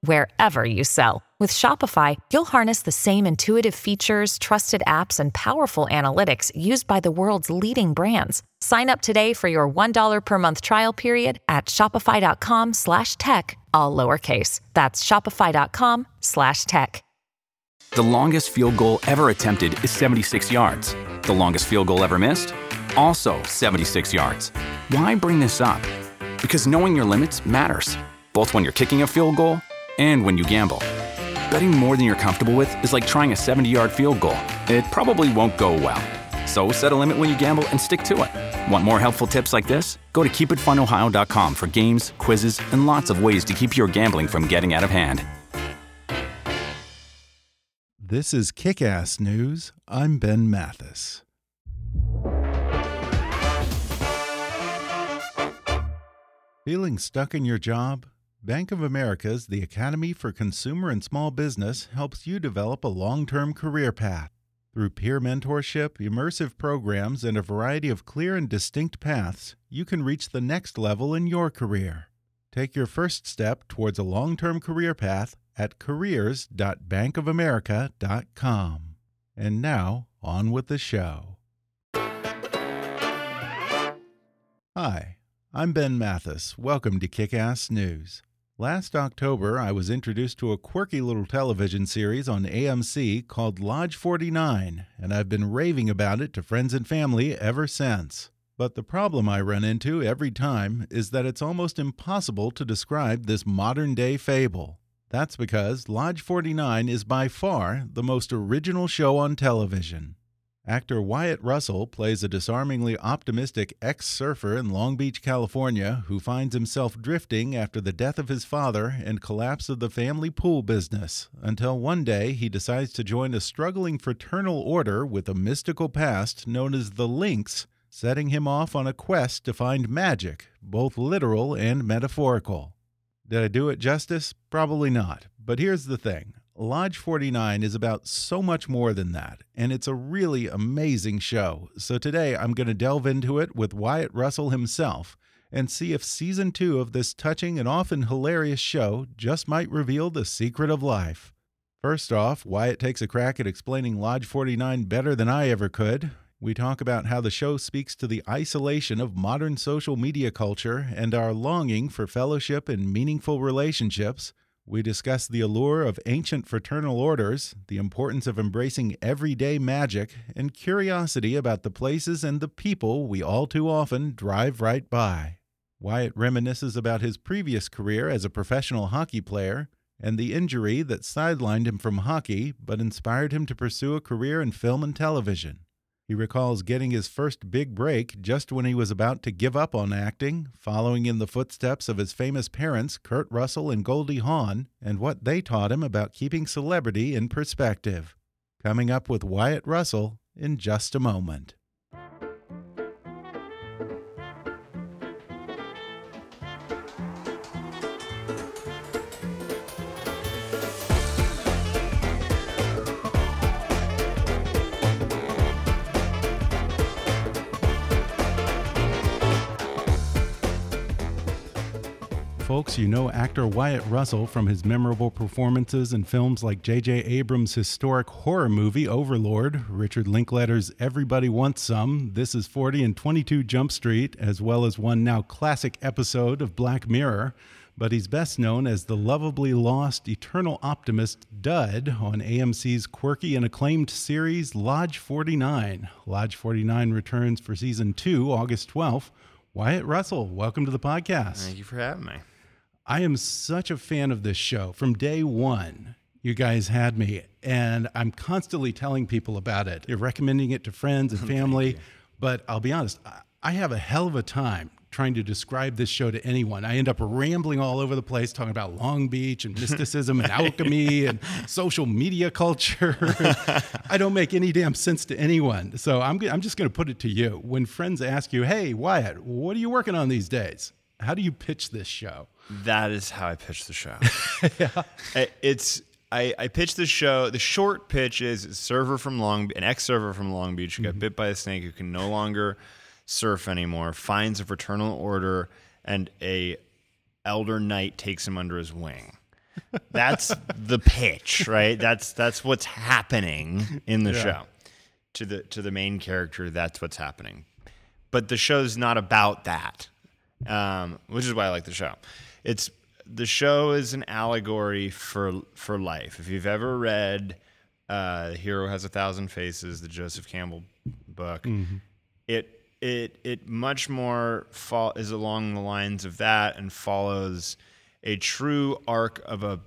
wherever you sell. With Shopify, you'll harness the same intuitive features, trusted apps, and powerful analytics used by the world's leading brands. Sign up today for your $1 per month trial period at shopify.com slash tech, all lowercase. That's shopify.com slash tech. The longest field goal ever attempted is 76 yards. The longest field goal ever missed? Also 76 yards. Why bring this up? Because knowing your limits matters, both when you're kicking a field goal and when you gamble. Betting more than you're comfortable with is like trying a 70 yard field goal. It probably won't go well. So set a limit when you gamble and stick to it. Want more helpful tips like this? Go to keepitfunohio.com for games, quizzes, and lots of ways to keep your gambling from getting out of hand. This is Kick Ass News. I'm Ben Mathis. Feeling stuck in your job? Bank of America's The Academy for Consumer and Small Business helps you develop a long term career path. Through peer mentorship, immersive programs, and a variety of clear and distinct paths, you can reach the next level in your career. Take your first step towards a long term career path at careers.bankofamerica.com. And now, on with the show. Hi, I'm Ben Mathis. Welcome to Kick Ass News. Last October, I was introduced to a quirky little television series on AMC called Lodge 49, and I've been raving about it to friends and family ever since. But the problem I run into every time is that it's almost impossible to describe this modern day fable. That's because Lodge 49 is by far the most original show on television. Actor Wyatt Russell plays a disarmingly optimistic ex surfer in Long Beach, California, who finds himself drifting after the death of his father and collapse of the family pool business, until one day he decides to join a struggling fraternal order with a mystical past known as the Lynx, setting him off on a quest to find magic, both literal and metaphorical. Did I do it justice? Probably not. But here's the thing Lodge 49 is about so much more than that, and it's a really amazing show. So today I'm going to delve into it with Wyatt Russell himself and see if season two of this touching and often hilarious show just might reveal the secret of life. First off, Wyatt takes a crack at explaining Lodge 49 better than I ever could. We talk about how the show speaks to the isolation of modern social media culture and our longing for fellowship and meaningful relationships. We discuss the allure of ancient fraternal orders, the importance of embracing everyday magic, and curiosity about the places and the people we all too often drive right by. Wyatt reminisces about his previous career as a professional hockey player and the injury that sidelined him from hockey but inspired him to pursue a career in film and television. He recalls getting his first big break just when he was about to give up on acting, following in the footsteps of his famous parents, Kurt Russell and Goldie Hawn, and what they taught him about keeping celebrity in perspective. Coming up with Wyatt Russell in just a moment. Folks, you know actor Wyatt Russell from his memorable performances in films like J.J. Abrams' historic horror movie Overlord, Richard Linklater's Everybody Wants Some, This Is 40 and 22 Jump Street, as well as one now classic episode of Black Mirror. But he's best known as the lovably lost eternal optimist Dud on AMC's quirky and acclaimed series Lodge 49. Lodge 49 returns for season two, August 12th. Wyatt Russell, welcome to the podcast. Thank you for having me. I am such a fan of this show from day one. You guys had me, and I'm constantly telling people about it. You're recommending it to friends and family, but I'll be honest, I have a hell of a time trying to describe this show to anyone. I end up rambling all over the place talking about Long Beach and mysticism and alchemy and social media culture. I don't make any damn sense to anyone. So I'm, I'm just going to put it to you. When friends ask you, hey, Wyatt, what are you working on these days? How do you pitch this show? That is how I pitch the show. yeah. It's I, I pitched the show. The short pitch is a server from Long, an ex server from Long Beach who got bit by a snake who can no longer surf anymore, finds a fraternal order, and a elder knight takes him under his wing. That's the pitch, right? That's that's what's happening in the Yeah. show. To the to the main character, that's what's happening. But the show's not about that, um, which is why I like the show. It's the show is an allegory for for life. If you've ever read uh, "Hero Has a Thousand Faces," the Joseph Campbell book, it it it much more fall, is along the lines of that and follows a true arc of a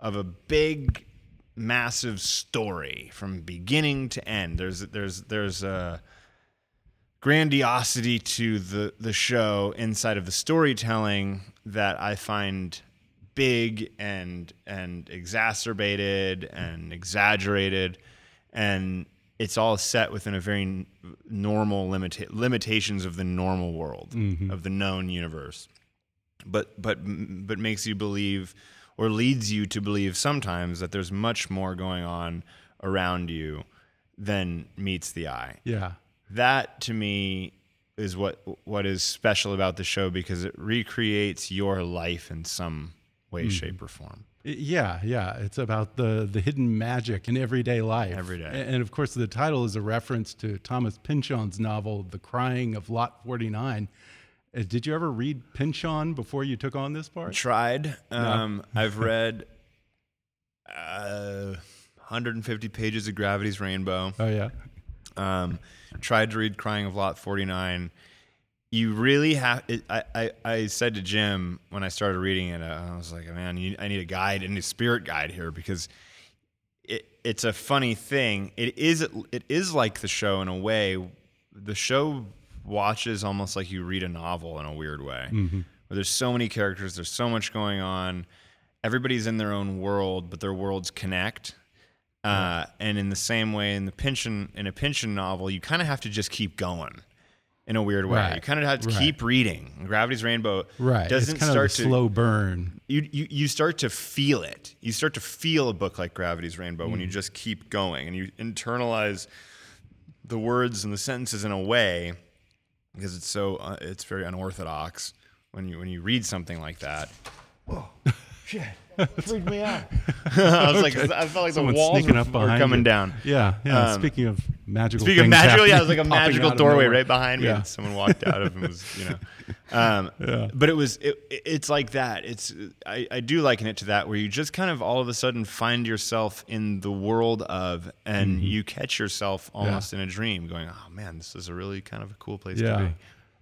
of a big massive story from beginning to end there's there's there's a grandiosity to the the show inside of the storytelling that I find big and and exacerbated and exaggerated. And it's all set within a very normal limita- limitations of the normal world mm-hmm. of the known universe. But but but makes you believe or leads you to believe sometimes that there's much more going on around you than meets the eye. Yeah. That to me is what what is special about the show because it recreates your life in some way shape or form Yeah, yeah. It's about the the hidden magic in everyday life. Every day. And, of course, the title is a reference to Thomas Pynchon's novel, The Crying of Lot 49. Uh, did you ever read Pynchon before you took on this part? tried um, i've read uh, 150 pages of gravity's rainbow Oh, yeah. um, tried to read Crying of Lot 49. You really have. It, I, I, I said to Jim when I started reading it, uh, I was like, man, you, I need a guide, I need a spirit guide here because it, it's a funny thing. It is it is like the show in a way. The show watches almost like you read a novel in a weird way. Where there's so many characters, there's so much going on. Everybody's in their own world, but their worlds connect. Uh, and in the same way, in the Pynchon in a Pynchon novel, you kind of have to just keep going in a weird way. Right, You kind of have to right. keep reading. Gravity's Rainbow Right. doesn't start to slow burn. you, you you start to feel it. You start to feel a book like Gravity's Rainbow Mm. when you just keep going and you internalize the words and the sentences in a way because it's so uh, it's very unorthodox when you when you read something like that. Shit, freaked me out. I was like, I felt like Someone's the walls sneaking were, up were behind coming you. down. Yeah, yeah. Um, speaking of magical Speaking of things magical, yeah, it was like a popping magical out of doorway nowhere. right behind me Yeah. that someone walked out of and was, you know. Um, But it was, it, it's like that. It's, I, I do liken it to that where you just kind of all of a sudden find yourself in the world of, and Mm-hmm. you catch yourself almost in a dream going, oh man, this is a really kind of a cool place to be.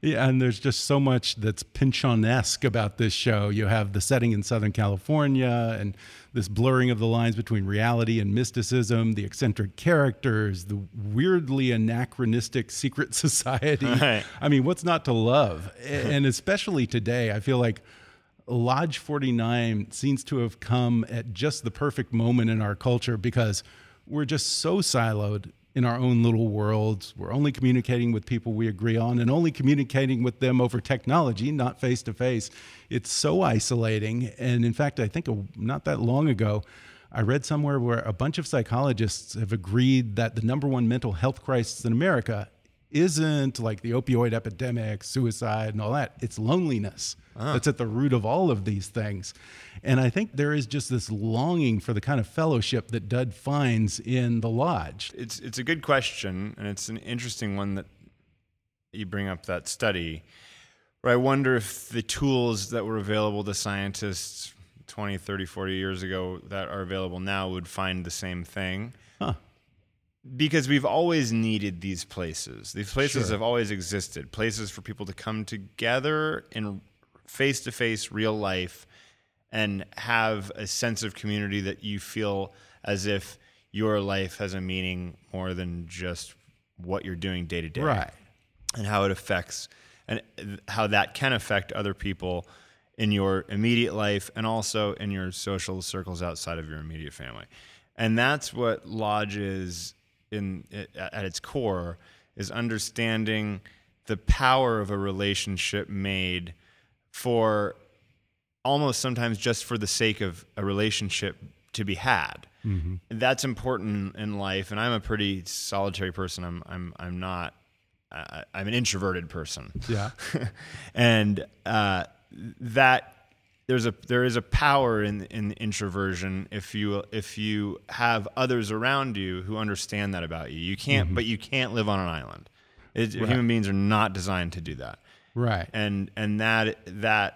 Yeah, and there's just so much that's Pynchon-esque about this show. You have the setting in Southern California and this blurring of the lines between reality and mysticism, the eccentric characters, the weirdly anachronistic secret society. Right. I mean, what's not to love? And especially today, I feel like Lodge 49 seems to have come at just the perfect moment in our culture because we're just so siloed in our own little worlds. We're only communicating with people we agree on and only communicating with them over technology, not face to face. It's so isolating. And in fact, I think not that long ago, I read somewhere where a bunch of psychologists have agreed that the number one mental health crisis in America isn't like the opioid epidemic, suicide, and all that. It's loneliness. Ah. That's at the root of all of these things. And I think there is just this longing for the kind of fellowship that Dud finds in the lodge. It's, it's a good question, and it's an interesting one that you bring up that study. Where I wonder if the tools that were available to scientists 20, 30, 40 years ago that are available now would find the same thing. Huh. Because we've always needed these places. These places Sure. have always existed. Places for people to come together in face to face real life and have a sense of community that you feel as if your life has a meaning more than just what you're doing day to day Right. and how it affects and how that can affect other people in your immediate life and also in your social circles outside of your immediate family. And that's what lodge is in at its core is understanding the power of a relationship made for almost sometimes just for the sake of a relationship to be had. Mm-hmm. That's important in life, and I'm a pretty solitary person. I'm I'm I'm not. Uh, I'm an introverted person. Yeah. and uh, that there's a there is a power in in introversion if you if you have others around you who understand that about you. You can't, but you can't live on an island. It, Human beings are not designed to do that Right. and and that that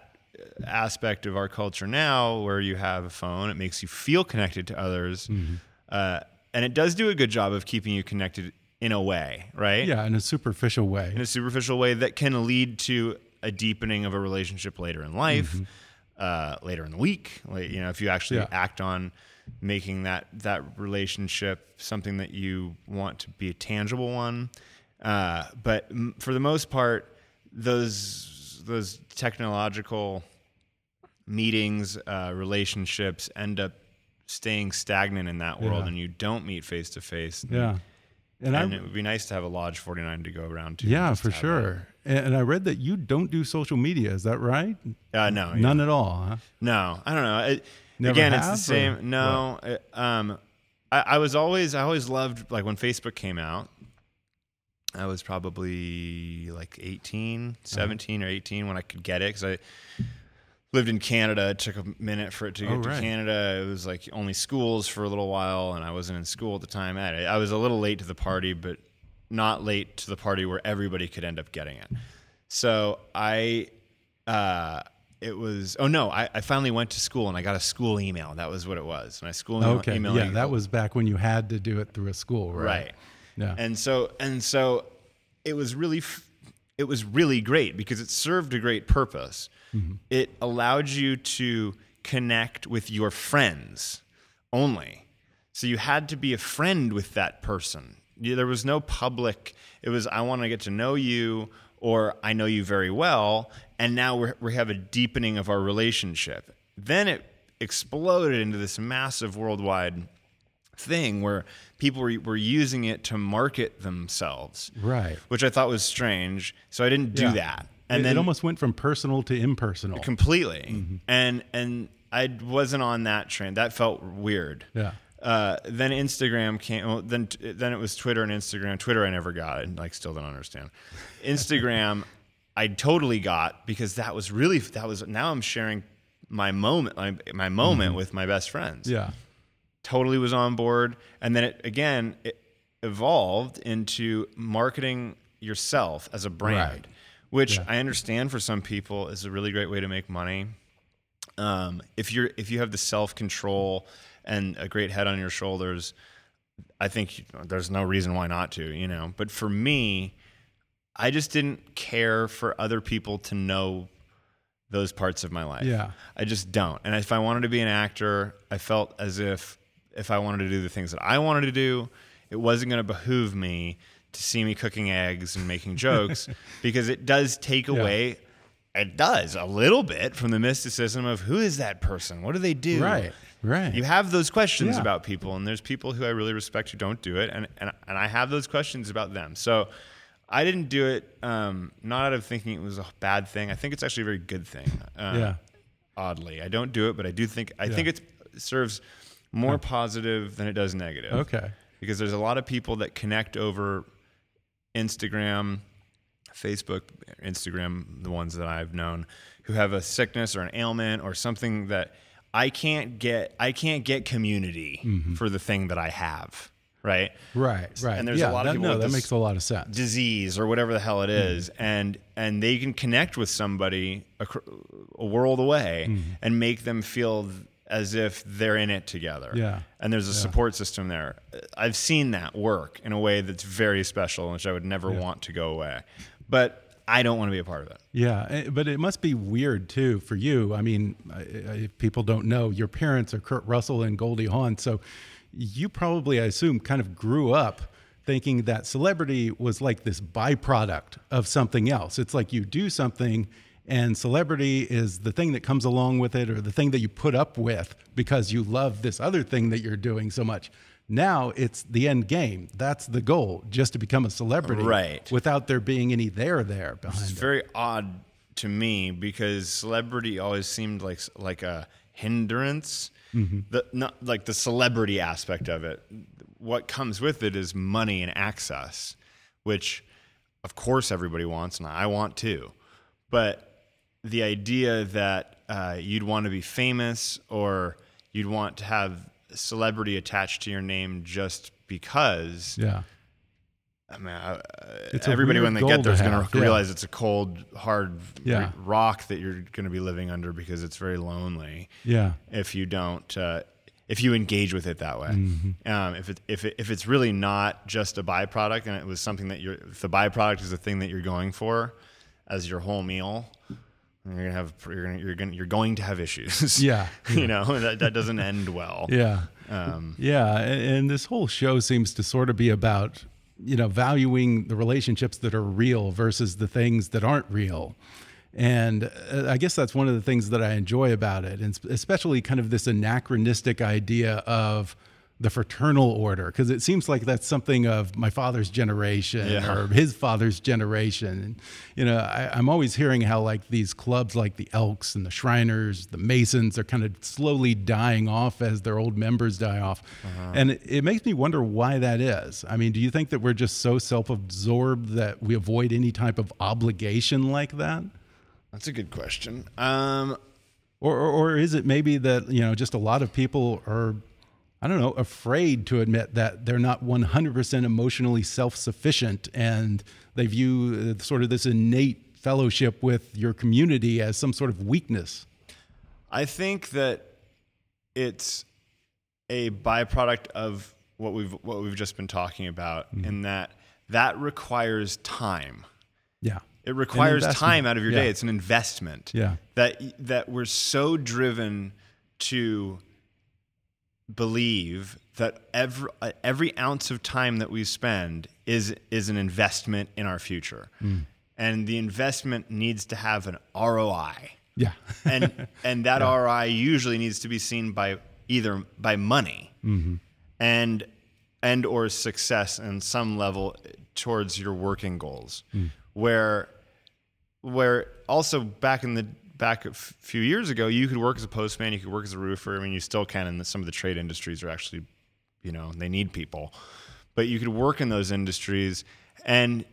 aspect of our culture now where you have a phone it makes you feel connected to others Mm-hmm. uh, and it does do a good job of keeping you connected in a way right yeah, in a superficial way. in a superficial way that can lead to a deepening of a relationship later in life uh, later in the week like, you know if you actually. Yeah. act on making that that relationship something that you want to be a tangible one uh, but m- for the most part those those technological meetings uh, relationships end up staying stagnant in that world Yeah. and you don't meet face to face yeah. And, and it would be nice to have a lodge 49 to go around to yeah, for sure. And, I read that you don't do social media. Is that right? uh, no yeah. None at all, huh? No, I don't know. It, again, it's the same. or No, it- um, I, I was always, I always loved like when Facebook came out. I was probably like 18, Uh-huh. 17 or 18 when I could get it because I lived in Canada. It took a minute for it to get Oh, to. Canada. It was like only schools for a little while, and I wasn't in school at the time. I was a little late to the party, but not late to the party where everybody could end up getting it. So I, uh, it was, oh no, I, I finally went to school and I got a school email. That was what it was. My school email, Okay. email Yeah, that was back when you had to do it through a school, right? right. Yeah. And so and so it was really it was really great because it served a great purpose. It allowed you to connect with your friends only. So you had to be a friend with that person. There was no public. It was I want to get to know you or I know you very well and now we're, we have a deepening of our relationship. Then it exploded into this massive worldwide thing where people were, were using it to market themselves, Right. which I thought was strange. So I didn't do Yeah. that, And and it, then it almost went from personal to impersonal. completely, Mm-hmm. and and I wasn't on that train. That felt weird. Yeah. Uh, then Instagram came. Well, then then it was Twitter and Instagram. Twitter I never got. and like still don't understand. Instagram I totally got because that was really that was now I'm sharing my moment my, my moment with my best friends Mm-hmm. yeah. totally was on board and then it again it evolved into marketing yourself as a brand Right. which Yeah. i understand for some people is a really great way to make money um, if you're if you have the self-control and a great head on your shoulders i think there's no reason why not to you know but for me i just didn't care for other people to know those parts of my life Yeah. I just don't. And if I wanted to be an actor, I felt as if if I wanted to do the things that I wanted to do, it wasn't going to behoove me to see me cooking eggs and making jokes because it does take away it does a little bit from the mysticism of who is that person? What do they do? Right. Right. You have those questions Yeah. about people, and there's people who I really respect who don't do it, and, and, and I have those questions about them. So I didn't do it um, not out of thinking it was a bad thing. I think it's actually a very good thing. Uh, Yeah. Oddly, I don't do it, but I do think I think it serves more positive than it does negative. Okay. Because there's a lot of people that connect over Instagram, Facebook, Instagram, the ones that I've known, who have a sickness or an ailment or something that I can't get. I can't get community for the thing that I have. Right. Right. Right. And there's yeah, a lot that, of people No, with that makes a lot of sense. disease or whatever the hell it is. Mm-hmm. and and they can connect with somebody a, a world away Mm-hmm. and make them feel as if they're in it together. Yeah. And there's a support system there. I've seen that work in a way that's very special, which I would never want to go away. But I don't want to be a part of it. Yeah, eh, but it must be weird too for you. I mean, if people don't know, your parents are Kurt Russell and Goldie Hawn, so you probably, I assume, kind of grew up thinking that celebrity was like this byproduct of something else. It's like you do something, and celebrity is the thing that comes along with it, or the thing that you put up with because you love this other thing that you're doing so much. Now it's the end game. That's the goal, just to become a celebrity, Right. Without there being any there there behind It's it. very odd to me because celebrity always seemed like like a hindrance. The not like the celebrity aspect of it. What comes with it is money and access, which of course everybody wants, and I want too. But the idea that uh, you'd want to be famous or you'd want to have celebrity attached to your name just because Yeah. I mean, It's everybody when they get there is going to yeah. realize it's a cold, hard Yeah. rock that you're going to be living under because it's very lonely Yeah. if you don't uh, if you engage with it that way. Mm-hmm. Um, if it, if it, if it's really not just a byproduct and it was something that you're if the byproduct is the thing that you're going for as your whole meal, you're gonna have you're gonna you're gonna you're going to have issues. Yeah. you know that that doesn't end well. Yeah. Um, Yeah, and, and this whole show seems to sort of be about you know valuing the relationships that are real versus the things that aren't real. And uh, I guess that's one of the things that I enjoy about it, and especially kind of this anachronistic idea of the fraternal order, because it seems like that's something of my father's generation Yeah. or his father's generation. And, you know, I, I'm always hearing how like these clubs like the Elks and the Shriners, the Masons are kind of slowly dying off as their old members die off. And it, it makes me wonder why that is. I mean, do you think that we're just so self absorbed that we avoid any type of obligation like that? that's a good question. Um, Or, or, or is it maybe that, you know, just a lot of people are, I don't know, afraid to admit that they're not 100% emotionally self sufficient and they view uh, sort of this innate fellowship with your community as some sort of weakness? I think that it's a byproduct of what we've what we've just been talking about, Mm-hmm. in that that requires time. Yeah. It requires time out of your Yeah. day. It's an investment. Yeah. That that we're so driven to believe that every uh, every ounce of time that we spend is is an investment in our future. Mm. And the investment needs to have an ROI Yeah. and and that ROI usually needs to be seen by either by money and and or success in some level towards your working goals where where also back in the back a f- few years ago you could work as a postman you could work as a roofer i mean you still can and some of the trade industries are actually you know they need people but you could work in those industries and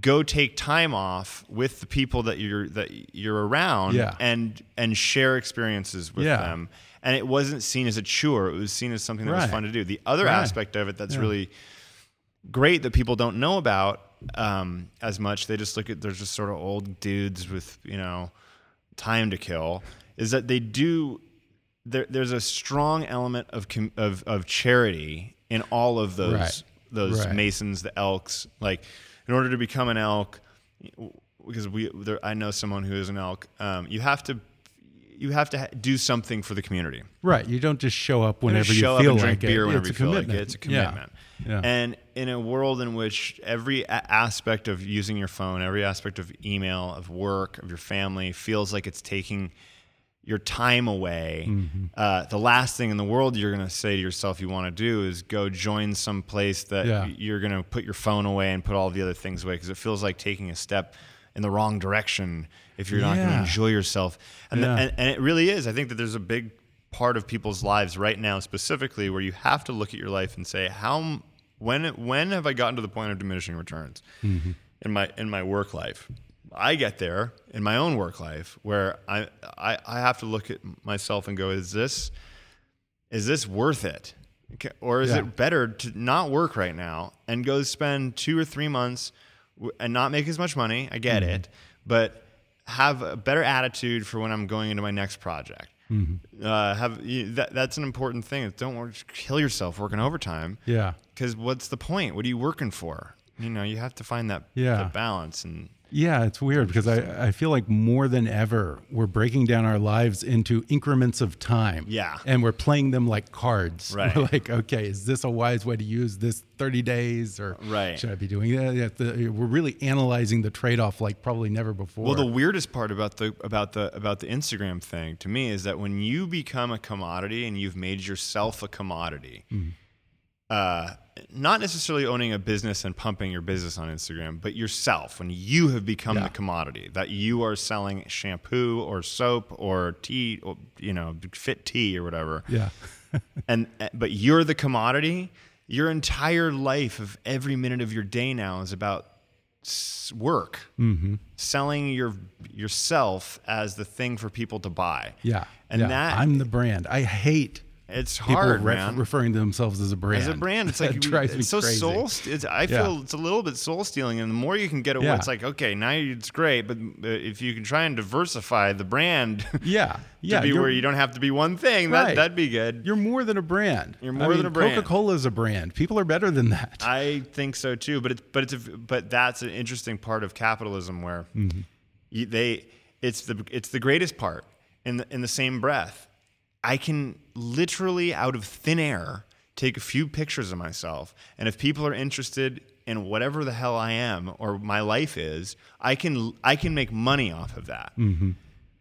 go take time off with the people that you're that you're around Yeah. and and share experiences with Yeah. them and it wasn't seen as a chore it was seen as something that was fun to do the other Right. aspect of it that's really great that people don't know about um, as much they just look at they're just sort of old dudes with you know time to kill is that they do there, there's a strong element of of of charity in all of those Right. those Right. masons the elks like in order to become an elk because we there, I know someone who is an elk um, you have to you have to ha- do something for the community Right. You don't just show up whenever you show feel up and like drink beer it. whenever it's you a feel commitment. like it. It's a commitment. Yeah. And in a world in which every a- aspect of using your phone, every aspect of email, of work, of your family feels like it's taking your time away, Mm-hmm. uh, the last thing in the world you're going to say to yourself you want to do is go join some place that Yeah. you're going to put your phone away and put all the other things away because it feels like taking a step in the wrong direction if you're not going to enjoy yourself. And, the- and and it really is. I think that there's a big part of people's lives right now, specifically, where you have to look at your life and say, how, when, when have I gotten to the point of diminishing returns mm-hmm. in my in my work life? I get there in my own work life where I, I I have to look at myself and go, is this is this worth it? Or is Yeah. it better to not work right now and go spend two or three months and not make as much money? I get mm-hmm. it, but have a better attitude for when I'm going into my next project. Uh, have you, that, that's an important thing. Don't kill yourself working overtime. Yeah. Because what's the point? What are you working for? You know, you have to find that, Yeah. balance. And Yeah, it's weird because I, I feel like more than ever we're breaking down our lives into increments of time. Yeah. And we're playing them like cards. Right. We're like, okay, is this a wise way to use this 30 days or Right. should I be doing that? Yeah, we're really analyzing the trade off like probably never before. Well, the weirdest part about the about the about the Instagram thing to me is that when you become a commodity and you've made yourself a commodity, Mm-hmm. Uh, not necessarily owning a business and pumping your business on Instagram, but yourself when you have become Yeah. the commodity that you are selling shampoo or soap or tea, or, you know, fit tea or whatever. Yeah. and uh, but you're the commodity. Your entire life of every minute of your day now is about work, Mm-hmm. selling your yourself as the thing for people to buy. Yeah. and yeah. that I'm the brand. I hate it's hard, man. referring to themselves as a brand. As a brand, it's like That it's so crazy. soul. St- it's, I Yeah. feel it's a little bit soul stealing, and the more you can get away, Yeah. it's like okay, now it's great, but if you can try and diversify the brand Yeah. to Yeah. be you're- where you don't have to be one thing, that Right. that'd be good. You're more than a brand. You're I more mean, than a brand. Coca-Cola is a brand. People are better than that. I think so too, but it's but it's a, but that's an interesting part of capitalism where Mm-hmm. you, they it's the it's the greatest part in the in the same breath. I can literally out of thin air take a few pictures of myself, and if people are interested in whatever the hell I am or my life is, I can I can make money off of that. Mm-hmm.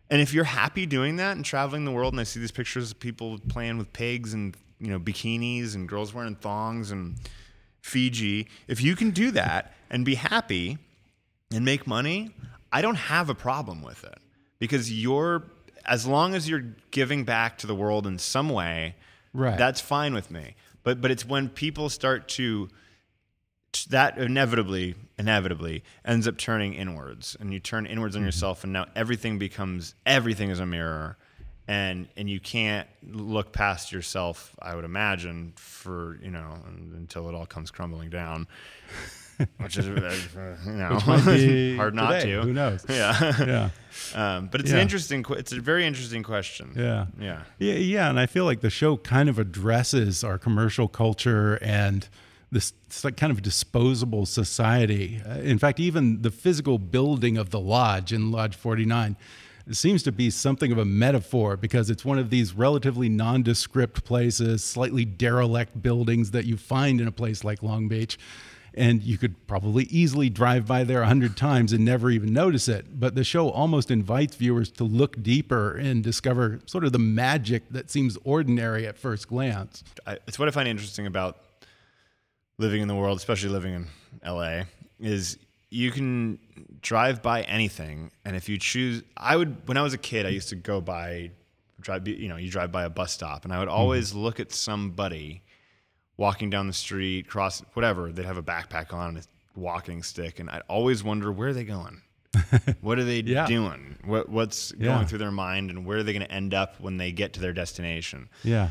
And if you're happy doing that and traveling the world, and I see these pictures of people playing with pigs and you know bikinis and girls wearing thongs and Fiji, if you can do that and be happy and make money, I don't have a problem with it because you're as long as you're giving back to the world in some way, Right. That's fine with me. But but it's when people start to that inevitably inevitably ends up turning inwards and you turn inwards on Mm-hmm. yourself and now everything becomes everything is a mirror and and you can't look past yourself i would imagine for you know until it all comes crumbling down which is uh, you know hard not today. to Who knows? yeah Yeah. um, but it's an interesting it's a very interesting question Yeah. yeah Yeah, yeah, and I feel like the show kind of addresses our commercial culture and this like kind of disposable society. Uh, in fact, even the physical building of the lodge in Lodge 49 seems to be something of a metaphor because it's one of these relatively nondescript places, slightly derelict buildings that you find in a place like Long Beach. And you could probably easily drive by there a hundred times and never even notice it. But the show almost invites viewers to look deeper and discover sort of the magic that seems ordinary at first glance. I, it's what I find interesting about living in the world, especially living in LA, is you can drive by anything, and if you choose, I would. When I was a kid, I used to go by, drive. You know, you drive by a bus stop, and I would mm-hmm. always look at somebody walking down the street, cross whatever. They'd have a backpack on, and a walking stick, and I'd always wonder where are they going. what are they Yeah. doing? What, what's Yeah. going through their mind, and where are they going to end up when they get to their destination? Yeah.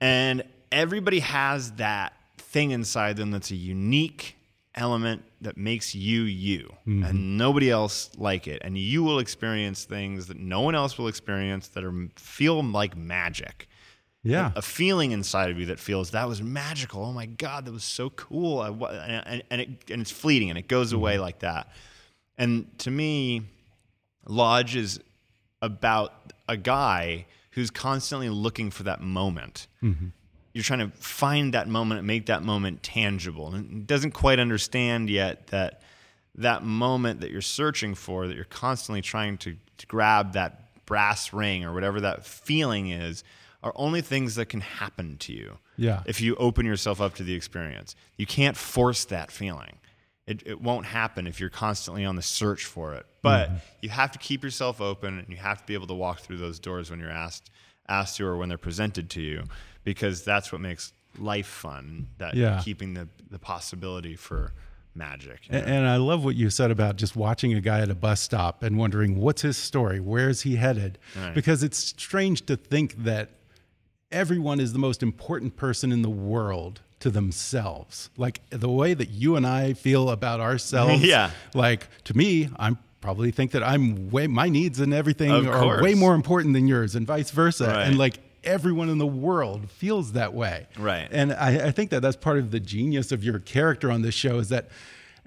And everybody has that thing inside them that's a unique element that makes you you and mm-hmm. nobody else like it and you will experience things that no one else will experience that are feel like magic Yeah. a feeling inside of you that feels that was magical. Oh my god that was so cool. I, and, and, it, and it's fleeting and it goes mm-hmm. away like that. And to me lodge is about a guy who's constantly looking for that moment. Mm-hmm. You're trying to find that moment and make that moment tangible. And doesn't quite understand yet that that moment that you're searching for that you're constantly trying to, to grab that brass ring or whatever that feeling is are only things that can happen to you Yeah. if you open yourself up to the experience you can't force that feeling it, it won't happen if you're constantly on the search for it but mm-hmm. you have to keep yourself open and you have to be able to walk through those doors when you're asked asked to or when they're presented to you because that's what makes life fun that Yeah. keeping the, the possibility for magic you know? And I love what you said about just watching a guy at a bus stop and wondering what's his story, where's he headed? Right. Because it's strange to think that everyone is the most important person in the world to themselves. Like the way that you and I feel about ourselves. Yeah. Like to me, I'm probably think that I'm way my needs and everything Of are way more important than yours and vice versa. Right. And like everyone in the world feels that way. Right. And I, I think that that's part of the genius of your character on this show is that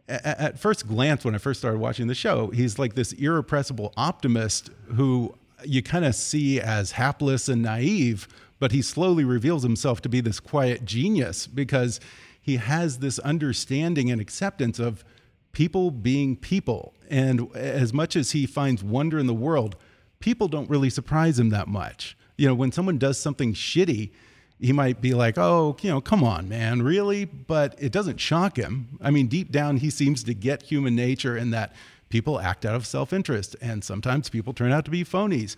at first glance, when I first started watching the show, he's like this irrepressible optimist who you kind of see as hapless and naive, but he slowly reveals himself to be this quiet genius because he has this understanding and acceptance of people being people. And as much as he finds wonder in the world, people don't really surprise him that much. You know, when someone does something shitty, he might be like, oh, you know, come on, man, really? But it doesn't shock him. I mean, deep down, he seems to get human nature in that people act out of self interest, and sometimes people turn out to be phonies.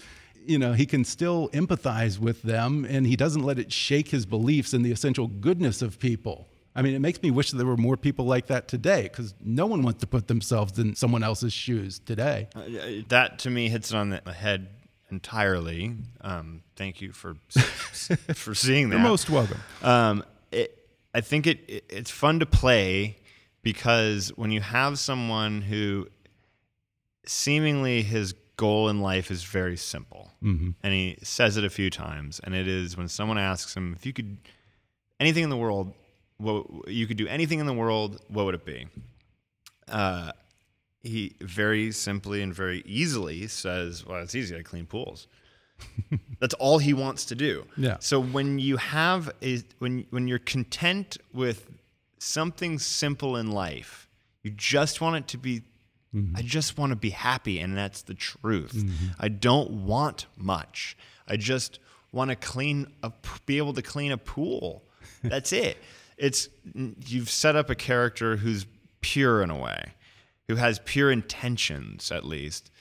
You know, he can still empathize with them, and he doesn't let it shake his beliefs in the essential goodness of people. I mean, it makes me wish there were more people like that today because no one wants to put themselves in someone else's shoes today. Uh, that to me hits it on the head entirely. Um, thank you for for seeing that. You're most welcome. Um, it, I think it, it it's fun to play because when you have someone who seemingly his goal in life is very simple, mm-hmm. and he says it a few times, and it is when someone asks him if you could anything in the world, what you could do anything in the world, what would it be? Uh, he very simply and very easily says, "Well, it's easy. I clean pools." That's all he wants to do. Yeah. So when you have a when when you're content with something simple in life, you just want it to be mm-hmm. I just want to be happy and that's the truth. Mm-hmm. I don't want much. I just want to clean a be able to clean a pool. That's it. It's you've set up a character who's pure in a way who has pure intentions, at least,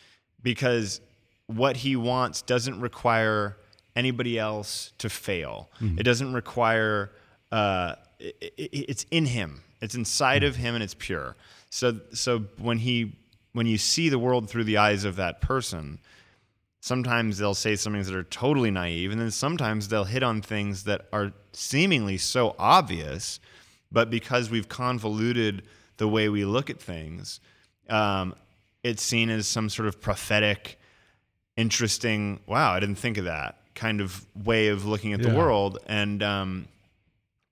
because what he wants doesn't require anybody else to fail. Mm-hmm. It doesn't require, uh, it, it, it's in him, it's inside mm-hmm. of him, and it's pure. So, so when he, when you see the world through the eyes of that person, sometimes they'll say some things that are totally naive, and then sometimes they'll hit on things that are seemingly so obvious, but because we've convoluted the way we look at things, um, it's seen as some sort of prophetic, interesting, wow, I didn't think of that kind of way of looking at yeah. the world. And um,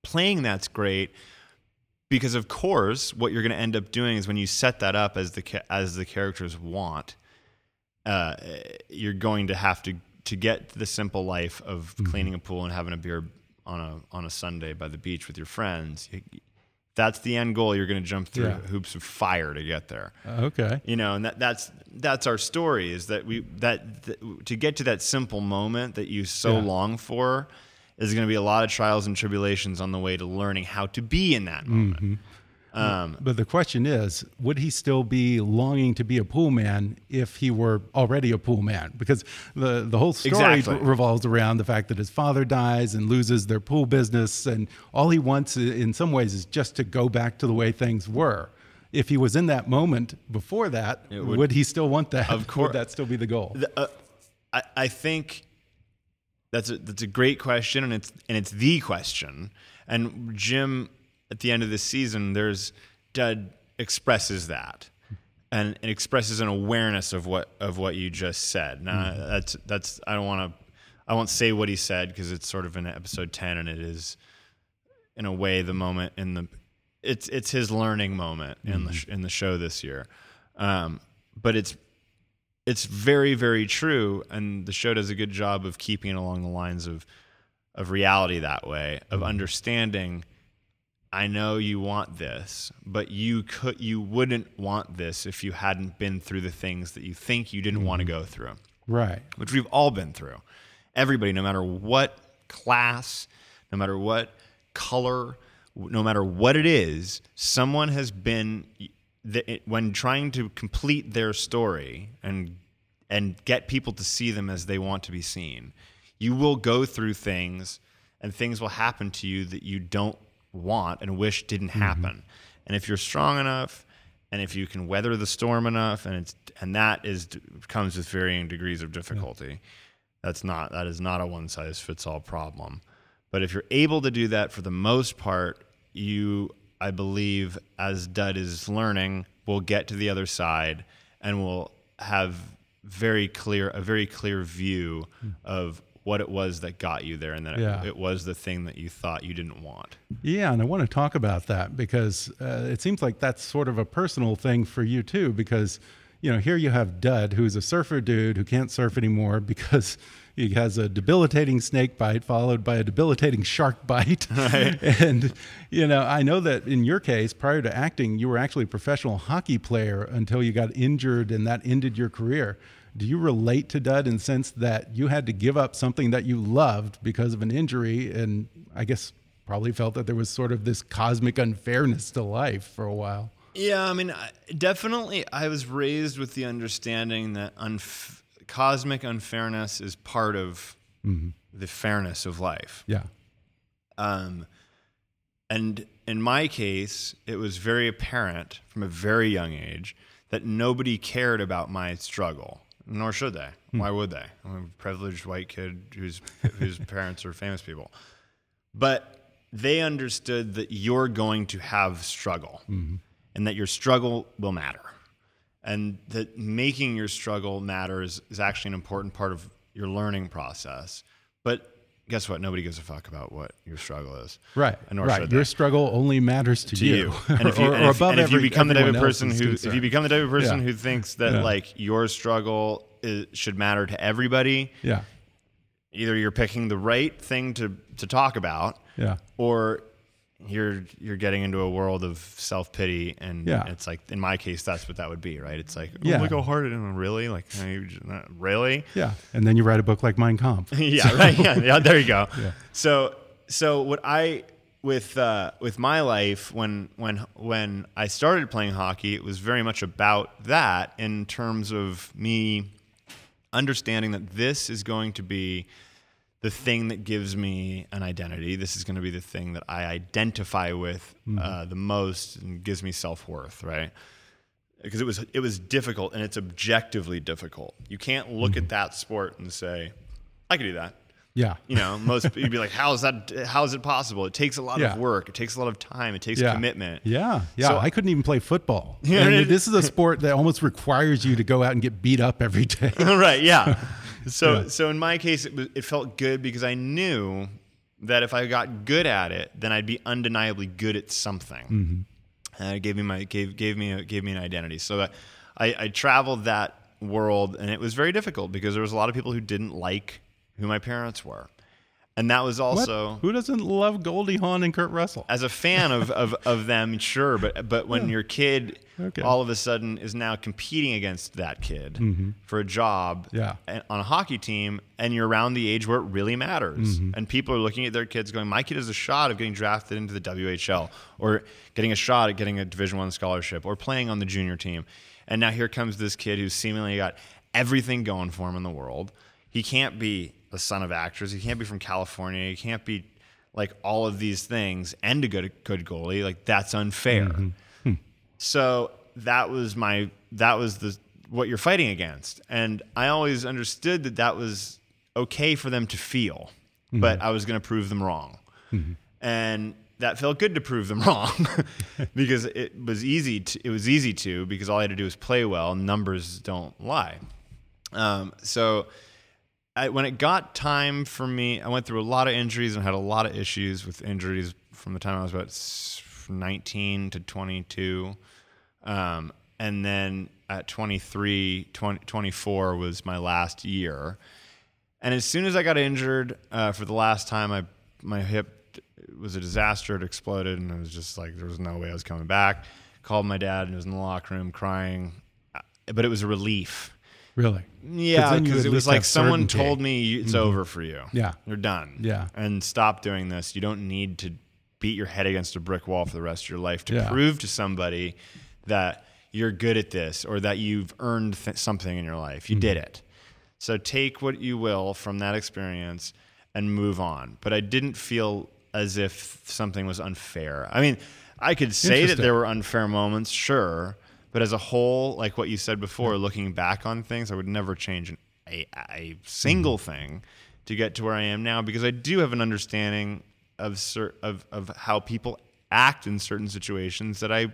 playing that's great because, of course, what you're going to end up doing is when you set that up as the as the characters want, uh, you're going to have to to get the simple life of mm-hmm. cleaning a pool and having a beer on a on a Sunday by the beach with your friends. That's the end goal. You're going to jump through yeah. hoops of fire to get there. okay. You know, and that, that's that's our story is that we that, that to get to that simple moment that you so yeah. long for is going to be a lot of trials and tribulations on the way to learning how to be in that moment. Mm-hmm. Um, but the question is, would he still be longing to be a pool man if he were already a pool man? Because the the whole story exactly. revolves around the fact that his father dies and loses their pool business, and all he wants, in some ways, is just to go back to the way things were. If he was in that moment before that, would, would, he still want that? Of course, would that still be the goal? The, uh, I, I think that's a, that's a great question, and it's and it's the question. And Jim at the end of the season, there's Dud expresses that. And it expresses an awareness of what of what you just said. Now mm-hmm. that's that's I don't want to I won't say what he said because it's sort of in episode ten and it is in a way the moment in the it's it's his learning moment mm-hmm. in the mm-hmm. in the show this year. Um, but it's it's very very true and the show does a good job of keeping it along the lines of of reality that way of mm-hmm. understanding I know you want this, but you could you wouldn't want this if you hadn't been through the things that you think you didn't mm-hmm. want to go through. Right. Which we've all been through. Everybody, no matter what class, no matter what color, no matter what it is, someone has been when trying to complete their story and and get people to see them as they want to be seen. You will go through things and things will happen to you that you don't want and wish didn't mm-hmm. happen. Mm-hmm. And if you're strong enough, and if you can weather the storm enough, and it's and that is comes with varying degrees of difficulty. Yeah. That's not that is not a one size fits all problem. But if you're able to do that for the most part, you I believe as Dud is learning, we'll get to the other side and we'll have very clear a very clear view mm. of what it was that got you there and that yeah. it, it, was the thing that you thought you didn't want. Yeah, and I want to talk about that because uh, it seems like that's sort of a personal thing for you too because you know, here you have Dud who's a surfer dude who can't surf anymore because he has a debilitating snake bite followed by a debilitating shark bite. Right. and you know, I know that in your case, prior to acting, you were actually a professional hockey player until you got injured and that ended your career Do you relate to Dud in the sense that you had to give up something that you loved because of an injury, and I guess probably felt that there was sort of this cosmic unfairness to life for a while? Yeah, I mean, I- definitely. I was raised with the understanding that unf- cosmic unfairness is part of mm-hmm. the fairness of life. Yeah. Um, and in my case, it was very apparent from a very young age that nobody cared about my struggle, nor should they. Hmm. Why would they? I'm a privileged white kid whose whose parents are famous people, but they understood that you're going to have struggle, mm-hmm. and that your struggle will matter, and that making your struggle matters is actually an important part of your learning process. But guess what? Nobody gives a fuck about what your struggle is. Right. Right. Your struggle only matters to, to you. And if you, or, and if, above and if you become the type of person who, if you become the type of person Yeah. who thinks that Yeah. like your struggle is, should matter to everybody, yeah. either you're picking the right thing to to talk about, Yeah. or you're you're getting into a world of self pity, and Yeah. it's like in my case, that's what that would be, right? It's like, oh, Yeah. look how hard it is, really, like, are you just not- really? Yeah. And then you write a book like Mein Kampf. yeah, right. Yeah, yeah, there you go. Yeah. So, so what I with uh, with my life when when when I started playing hockey, it was very much about that in terms of me understanding that this is going to be the thing that gives me an identity. This is going to be the thing that I identify with uh, the most and gives me self worth, right? Because it was it was difficult and it's objectively difficult. You can't look at that sport and say, "I could do that." Yeah. You know, most you'd be like, "How is that? How is it possible?" It takes a lot Yeah. of work. It takes a lot of time. It takes yeah. commitment. Yeah, yeah. So- I couldn't even play football. And it- this is a sport that almost requires you to go out and get beat up every day. right. Yeah. So Yeah. so in my case, it it felt good because I knew that if I got good at it, then I'd be undeniably good at something. Mm-hmm. And it gave me my gave gave me a, gave me an identity. So that I, I traveled that world, and it was very difficult because there was a lot of people who didn't like who my parents were, and that was What? also Who doesn't love Goldie Hawn and Kurt Russell? as a fan of, of, of them, sure, but but when your kid Okay. all of a sudden is now competing against that kid for a job Mm-hmm. Yeah. on a hockey team, and you're around the age where it really matters, Mm-hmm. and people are looking at their kids going, "My kid has a shot of getting drafted into the WHL, or getting a shot at getting a Division One scholarship, or playing on the junior team," and now here comes this kid who's seemingly got everything going for him in the world. He can't be the son of actors. He can't be from California. He can't be like all of these things and a good good goalie. Like that's unfair. Mm-hmm. Hmm. So that was my that was the what you're fighting against, and I always understood that that was okay for them to feel, mm-hmm. but I was going to prove them wrong, mm-hmm. and that felt good to prove them wrong because it was easy. To, it was easy to because all I had to do was play well. Numbers don't lie. Um, so I, when it got time for me, I went through a lot of injuries and had a lot of issues with injuries from the time I was about 19 to 22. Um, and then at 23, 20, 24 was my last year. And as soon as I got injured uh, for the last time, I my hip was a disaster. It exploded, and it was just like there was no way I was coming back. Called my dad, and was in the locker room crying. Uh, But it was a relief. Really? Yeah, because it was like someone certainty. Mm-hmm. told me "You- it's over for you. Yeah. you're done. Yeah. and stop doing this. You don't need to beat your head against a brick wall for the rest of your life to Yeah. prove to somebody that you're good at this or that you've earned th- something in your life. You Mm-hmm. did it. So take what you will from that experience and move on. But I didn't feel as if something was unfair. I mean, I could say that there were unfair moments, sure, but as a whole, like what you said before, looking back on things, I would never change an, a, a single Mm-hmm. thing to get to where I am now because I do have an understanding of cer- of of how people act in certain situations that I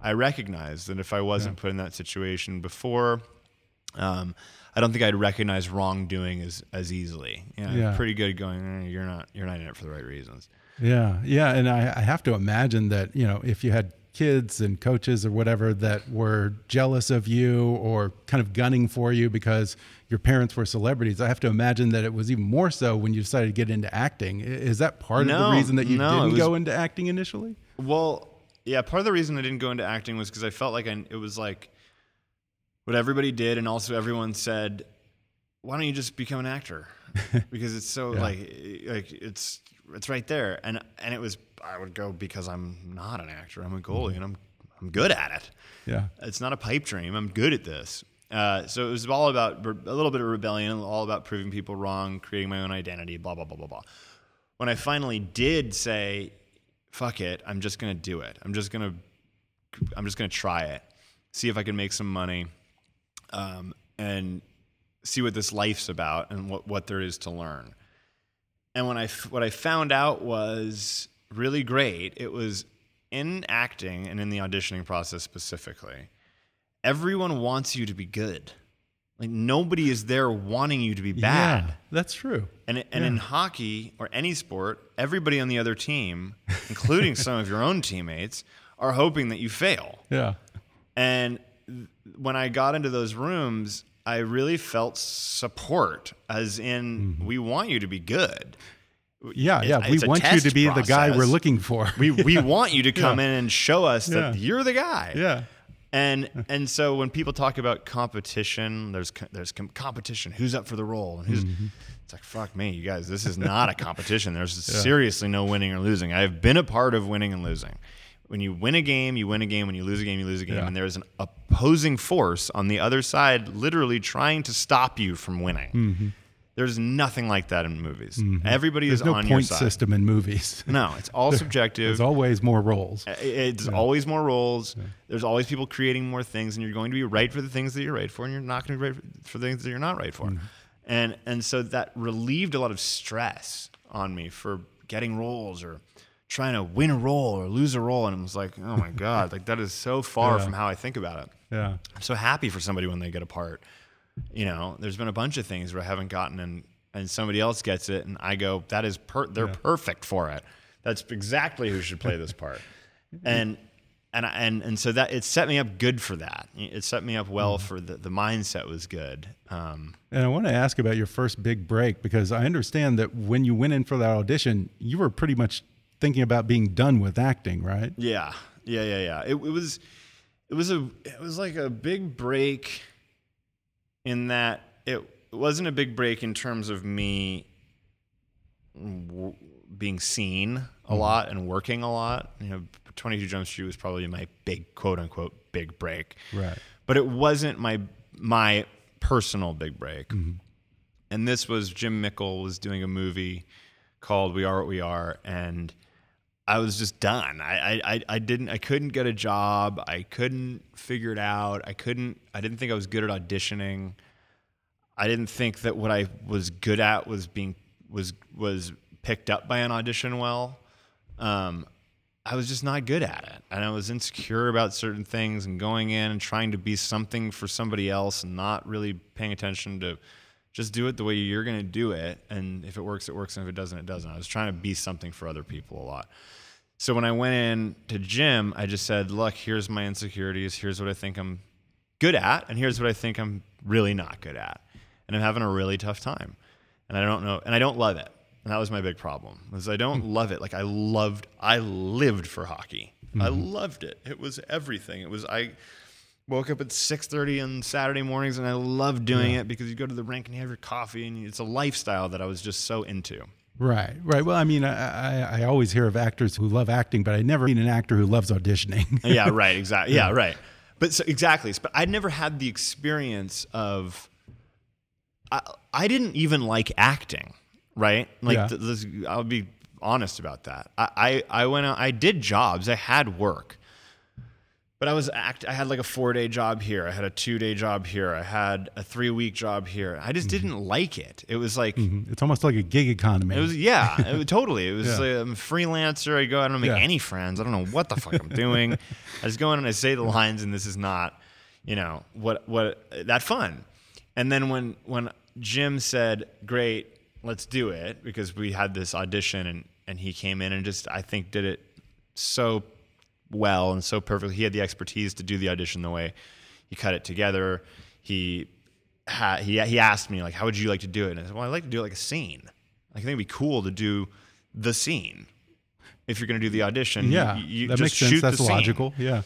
I recognize that if I wasn't put in that situation before, um, I don't think I'd recognize wrongdoing as as easily. Yeah, Yeah. I'm pretty good going. "Eh, you're not you're not in it for the right reasons. Yeah, yeah, and I, I have to imagine that you know if you had kids and coaches or whatever that were jealous of you or kind of gunning for you because your parents were celebrities, I have to imagine that it was even more so when you decided to get into acting. Is that part of the reason that you no, didn't was- go into acting initially? Well, yeah, part of the reason I didn't go into acting was because I felt like I, it was like what everybody did, and also everyone said, "Why don't you just become an actor?" Because it's so Yeah. like like it's it's right there, and and it was I would go because I'm not an actor. I'm a goalie, and I'm I'm good at it. Yeah. It's not a pipe dream. I'm good at this. Uh, so it was all about re- a little bit of rebellion, all about proving people wrong, creating my own identity, blah blah blah blah blah. When I finally did say, "Fuck it," I'm just gonna do it. I'm just gonna, I'm just gonna try it, see if I can make some money, um, and see what this life's about and what what there is to learn. And when I f- what I found out was really great. It was in acting and in the auditioning process specifically. Everyone wants you to be good. Like nobody is there wanting you to be bad. Yeah, that's true. And and in hockey or any sport, everybody on the other team, including some of your own teammates, are hoping that you fail. Yeah. And when I got into those rooms, I really felt support, as in, we want you to be good. Yeah, yeah. We it's a want you to be the guy we're looking for. We, we want you to come Yeah. in and show us that Yeah. you're the guy. yeah. And and so when people talk about competition, there's there's com- competition. Who's up for the role? And who's Mm-hmm. it's like fuck me, you guys. This is not a competition. There's seriously no winning or losing. I've been a part of winning and losing. When you win a game, you win a game. When you lose a game, you lose a game. Yeah. And there is an opposing force on the other side, literally trying to stop you from winning. There's nothing like that in movies. Everybody Mm-hmm. There's is no on your point system in movies. No, it's all subjective. There's always more roles. Uh, It's always more roles. There's always people creating more things, and you're going to be right for the things that you're right for, and you're not going to be right for the things that you're not right for. And and so that relieved a lot of stress on me for getting roles or trying to win a role or lose a role. And I was like, oh my god, like that is so far Yeah. from how I think about it. Yeah. I'm so happy for somebody when they get a part. You know, there's been a bunch of things where I haven't gotten and and somebody else gets it and I go, that is per they're perfect for it. That's exactly who should play this part. and and I- and and so that it set me up good for that. It set me up well for the the mindset was good. Um, And I want to ask about your first big break because I understand that when you went in for that audition, you were pretty much thinking about being done with acting, right? Yeah, yeah, yeah, yeah. It, it was, it was a, it was like a big break. In that it wasn't a big break in terms of me w- being seen a mm-hmm. lot and working a lot. You know, Twenty Two Jump Street was probably my big quote unquote big break. Right. but it wasn't my my personal big break. Mm-hmm. And this was Jim Mickle was doing a movie called We Are What We Are, and I was just done. I, I I- didn't I couldn't get a job. I couldn't figure it out. I couldn't. I didn't think I was good at auditioning. I didn't think that what I was good at was being was was picked up by an audition well. Um, I was just not good at it, and I was insecure about certain things, and going in and trying to be something for somebody else, and not really paying attention to just do it the way you're going to do it, and if it works, it works, and if it doesn't, it doesn't. I was trying to be something for other people a lot. So when I went in to Jim, I just said, "Look, here's my insecurities. Here's what I think I'm good at, and here's what I think I'm really not good at, and I'm having a really tough time, and I don't know, and I don't love it." And that was my big problem. Was I don't hmm. love it. Like I loved, I lived for hockey. I mm-hmm. loved it. It was everything. It was I woke up at six thirty on Saturday mornings, and I loved doing it because you go to the rink and you have your coffee, and it's a lifestyle that I was just so into. Right, right. Well, I mean, I, I, I always hear of actors who love acting, but I never seen an actor who loves auditioning. yeah, right, exactly. Yeah, right. But so, exactly. But I'd never had the experience of. I, I didn't even like acting, right? Like, Yeah. th- this, I'll be honest about that. I, I, I went out, I did jobs, I had work, but I was act. I had like a four day job here, I had a two day job here, I had a three week job here. I just mm-hmm. didn't like it. It was like. Mm-hmm. it's almost like a gig economy. It was yeah, it was, totally. It was Yeah. like, I'm a freelancer. I go out, I don't make Yeah. any friends. I don't know what the fuck I'm doing. I just go in and I say the lines, and this is not, you know, what what that fun. And then when when Jim said, "Great, let's do it," because we had this audition, and and he came in and just I think did it so well and so perfectly. He had the expertise to do the audition the way he cut it together. He ha- he he asked me like, "How would you like to do it?" And I said, "Well, I like to do it like a scene. I think it'd be cool to do the scene. If you're going to do the audition, yeah, you, you that just makes sense. shoot That's the scene. logical. Yeah,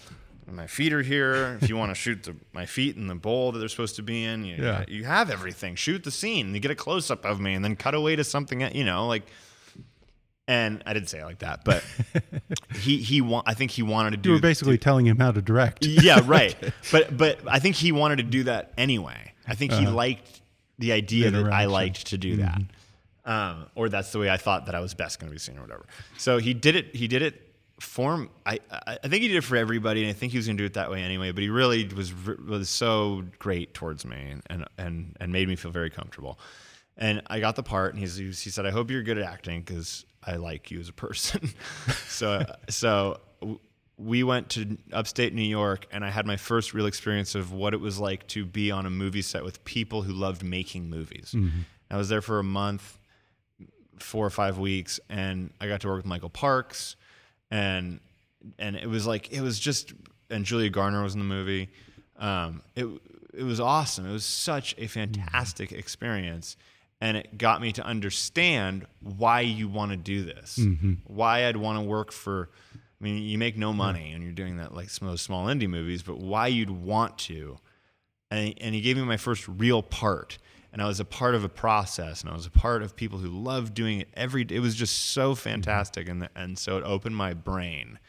my feet are here. If you want to shoot the, my feet in the bowl that they're supposed to be in, you, Yeah. you have everything. Shoot the scene. You get a close up of me, and then cut away to something. You know, like. And I didn't say it like that, but he he wa- I think he wanted to do. You were basically telling him how to direct. yeah, right. But but I think he wanted to do that anyway. I think he liked the idea that I liked to do that, um, or that's the way I thought that I was best going to be seen, or whatever. So he did it. He did it for m- I I think he did it for everybody, and I think he was going to do it that way anyway. But he really was was so great towards me, and and and, and made me feel very comfortable. And I got the part, and he's, he said, "I hope you're good at acting because I like you as a person." so so we went to upstate New York, and I had my first real experience of what it was like to be on a movie set with people who loved making movies. I was there for a month, four or five weeks, and I got to work with Michael Parks, and and it was like it was just, and Julia Garner was in the movie. Um, it it was awesome. It was such a fantastic experience, and it got me to understand why you want to do this, mm-hmm. why I'd want to work for. I mean, you make no money, and you're doing that like some of those small indie movies, but why you'd want to. And, and he gave me my first real part. And i was a part of a process and i was a part of people who loved doing it every day it was just so mm-hmm. fantastic and, and so it opened my brain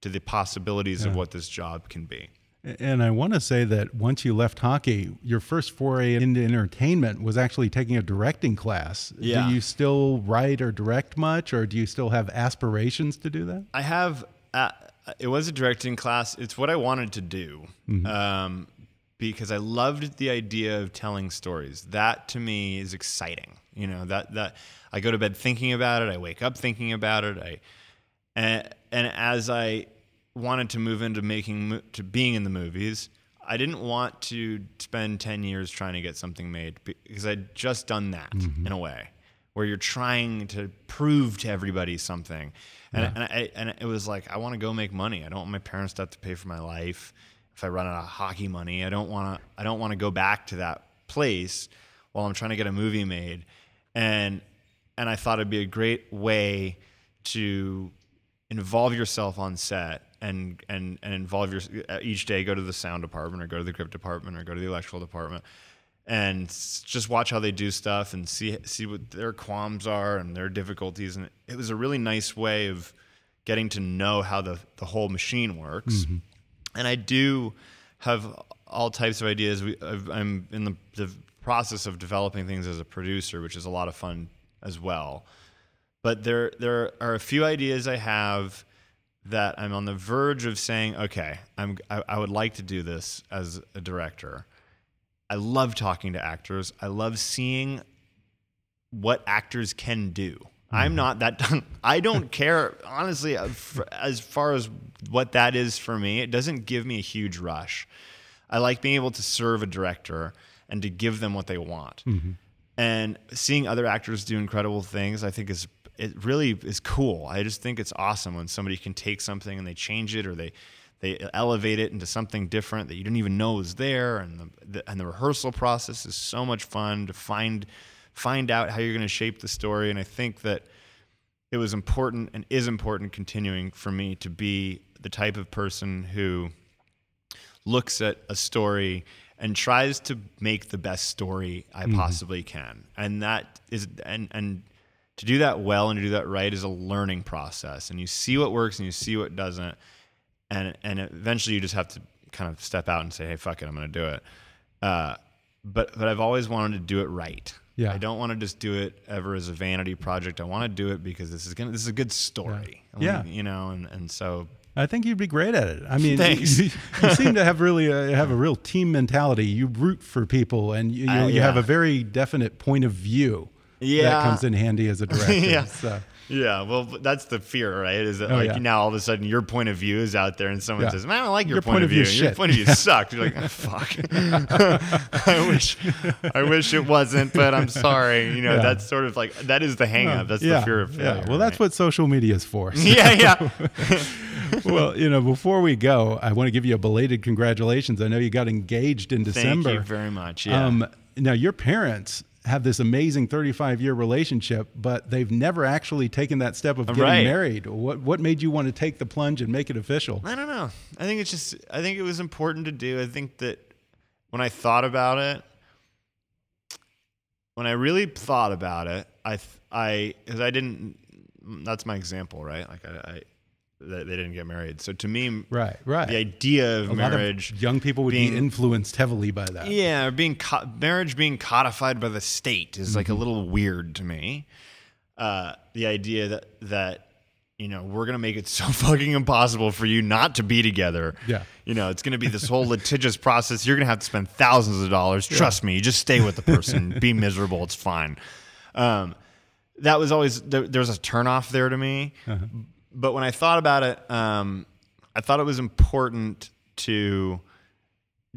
to the possibilities of what this job can be And I want to say that once you left hockey, your first foray into entertainment was actually taking a directing class. Yeah. Do you still write or direct much, or do you still have aspirations to do that? I have. Uh, it was a directing class. It's what I wanted to do, um, because I loved the idea of telling stories. That to me is exciting. You know that that I go to bed thinking about it. I wake up thinking about it. I and and as I wanted to move into making to being in the movies, I didn't want to spend ten years trying to get something made because I'd just done that mm-hmm. in a way where you're trying to prove to everybody something. And, and, I, and it was like, I want to go make money. I don't want my parents to have to pay for my life. If I run out of hockey money, I don't want to, I don't want to go back to that place while I'm trying to get a movie made. And, and I thought it'd be a great way to involve yourself on set and and and involve your uh, each day go to the sound department or go to the grip department or go to the electrical department and just watch how they do stuff and see see what their qualms are and their difficulties and it was a really nice way of getting to know how the the whole machine works mm-hmm. and I do have all types of ideas. We, I've, I'm in the, the process of developing things as a producer, which is a lot of fun as well. But there there are a few ideas I have that I'm on the verge of saying, okay, I'm I, I would like to do this as a director. I love talking to actors. I love seeing what actors can do. I'm not that. I don't care honestly uh, as far as what that is for me. It doesn't give me a huge rush. I like being able to serve a director and to give them what they want. And seeing other actors do incredible things, I think is it really is cool. I just think it's awesome when somebody can take something and they change it or they they elevate it into something different that you didn't even know was there. And the, the and the rehearsal process is so much fun to find find out how you're going to shape the story. And I think that it was important and is important continuing for me to be the type of person who looks at a story and tries to make the best story I mm-hmm. possibly can. And that is and and to do that well and to do that right is a learning process. And you see what works and you see what doesn't. And and eventually you just have to kind of step out and say, "Hey, fuck it, I'm going to do it." Uh, but but I've always wanted to do it right. Yeah. I don't want to just do it ever as a vanity project. I want to do it because this is gonna this is a good story. I Yeah. you know, and and so I think you'd be great at it. I mean, Thanks. You, you seem to have really uh have a real team mentality. You root for people, and you, you, Uh, you have a very definite point of view. Yeah. that comes in handy as a director. Yeah. So, Yeah, well, that's the fear, right? Is that Oh, like yeah. now all of a sudden your point of view is out there, and someone Yeah. says, "Man, I don't like your, Your point, of view. Your point of view sucks." You're like, "Oh, "Fuck, I wish, I wish it wasn't, but I'm sorry." You know, Yeah. that's sort of like that is the hang up. That's the fear of failure. yeah. Well, that's right? what social media is for. So- Yeah, yeah. well, you know, before we go, I want to give you a belated congratulations. I know you got engaged in December. Thank you very much. Yeah. Um, now, your parents have this amazing 35 year relationship, but they've never actually taken that step of getting Right. married. What what made you want to take the plunge and make it official? I don't know. I think it's just. I think it was important to do. I think that when I thought about it, when I really thought about it, I I because I didn't. That's my example, right? Like I, I they they didn't get married. So to me, Right, right. the idea of A marriage, of young people would being- be influenced heavily by that. yeah, being co- marriage being codified by the state is like a Mm-hmm. little weird to me. Uh, the idea that that you know we're gonna make it so fucking impossible for you not to be together. Yeah. you know it's gonna be this whole litigious process. You're gonna have to spend thousands of dollars. Trust me, you just stay with the person, be miserable. It's fine. Um, that was always there, there was a turnoff there to me. Uh-huh. But when I thought about it, um, I thought it was important to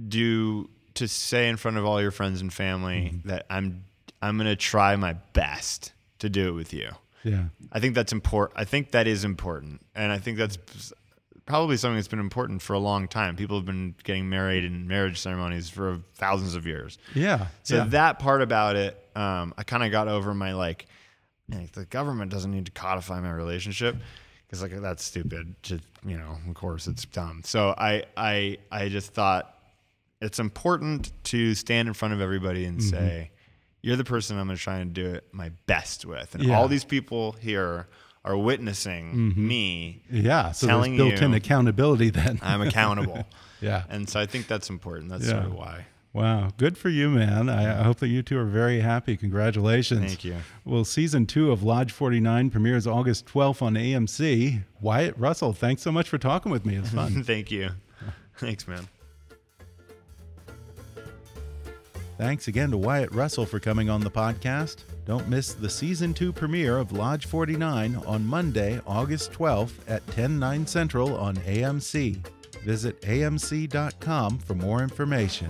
do to say in front of all your friends and family Mm-hmm. that I'm I'm gonna try my best to do it with you. Yeah. I think that's important. I think that is important, and I think that's probably something that's been important for a long time. People have been getting married in marriage ceremonies for thousands of years. Yeah. So yeah. that part about it, um, I kind of got over my like, "Man, the government doesn't need to codify my relationship because like that's stupid. To, you know, of course it's dumb. So I I I just thought it's important to stand in front of everybody and Mm-hmm. say, "You're the person I'm going to try and do it my best with," and Yeah. all these people here are witnessing me. yeah. So telling there's built-in accountability then. I'm accountable. yeah. And so I think that's important. That's Yeah. sort of why. Wow, good for you, man. I, I hope that you two are very happy. Congratulations. Thank you. Well, season two of Lodge 49 premieres August 12th on AMC. Wyatt Russell, thanks so much for talking with me. It's fun. Thank you. Thanks, man. thanks again to Wyatt Russell for coming on the podcast. Don't miss the season two premiere of Lodge 49 on Monday, August 12th at 10, 9 central on AMC. Visit amc.com for more information.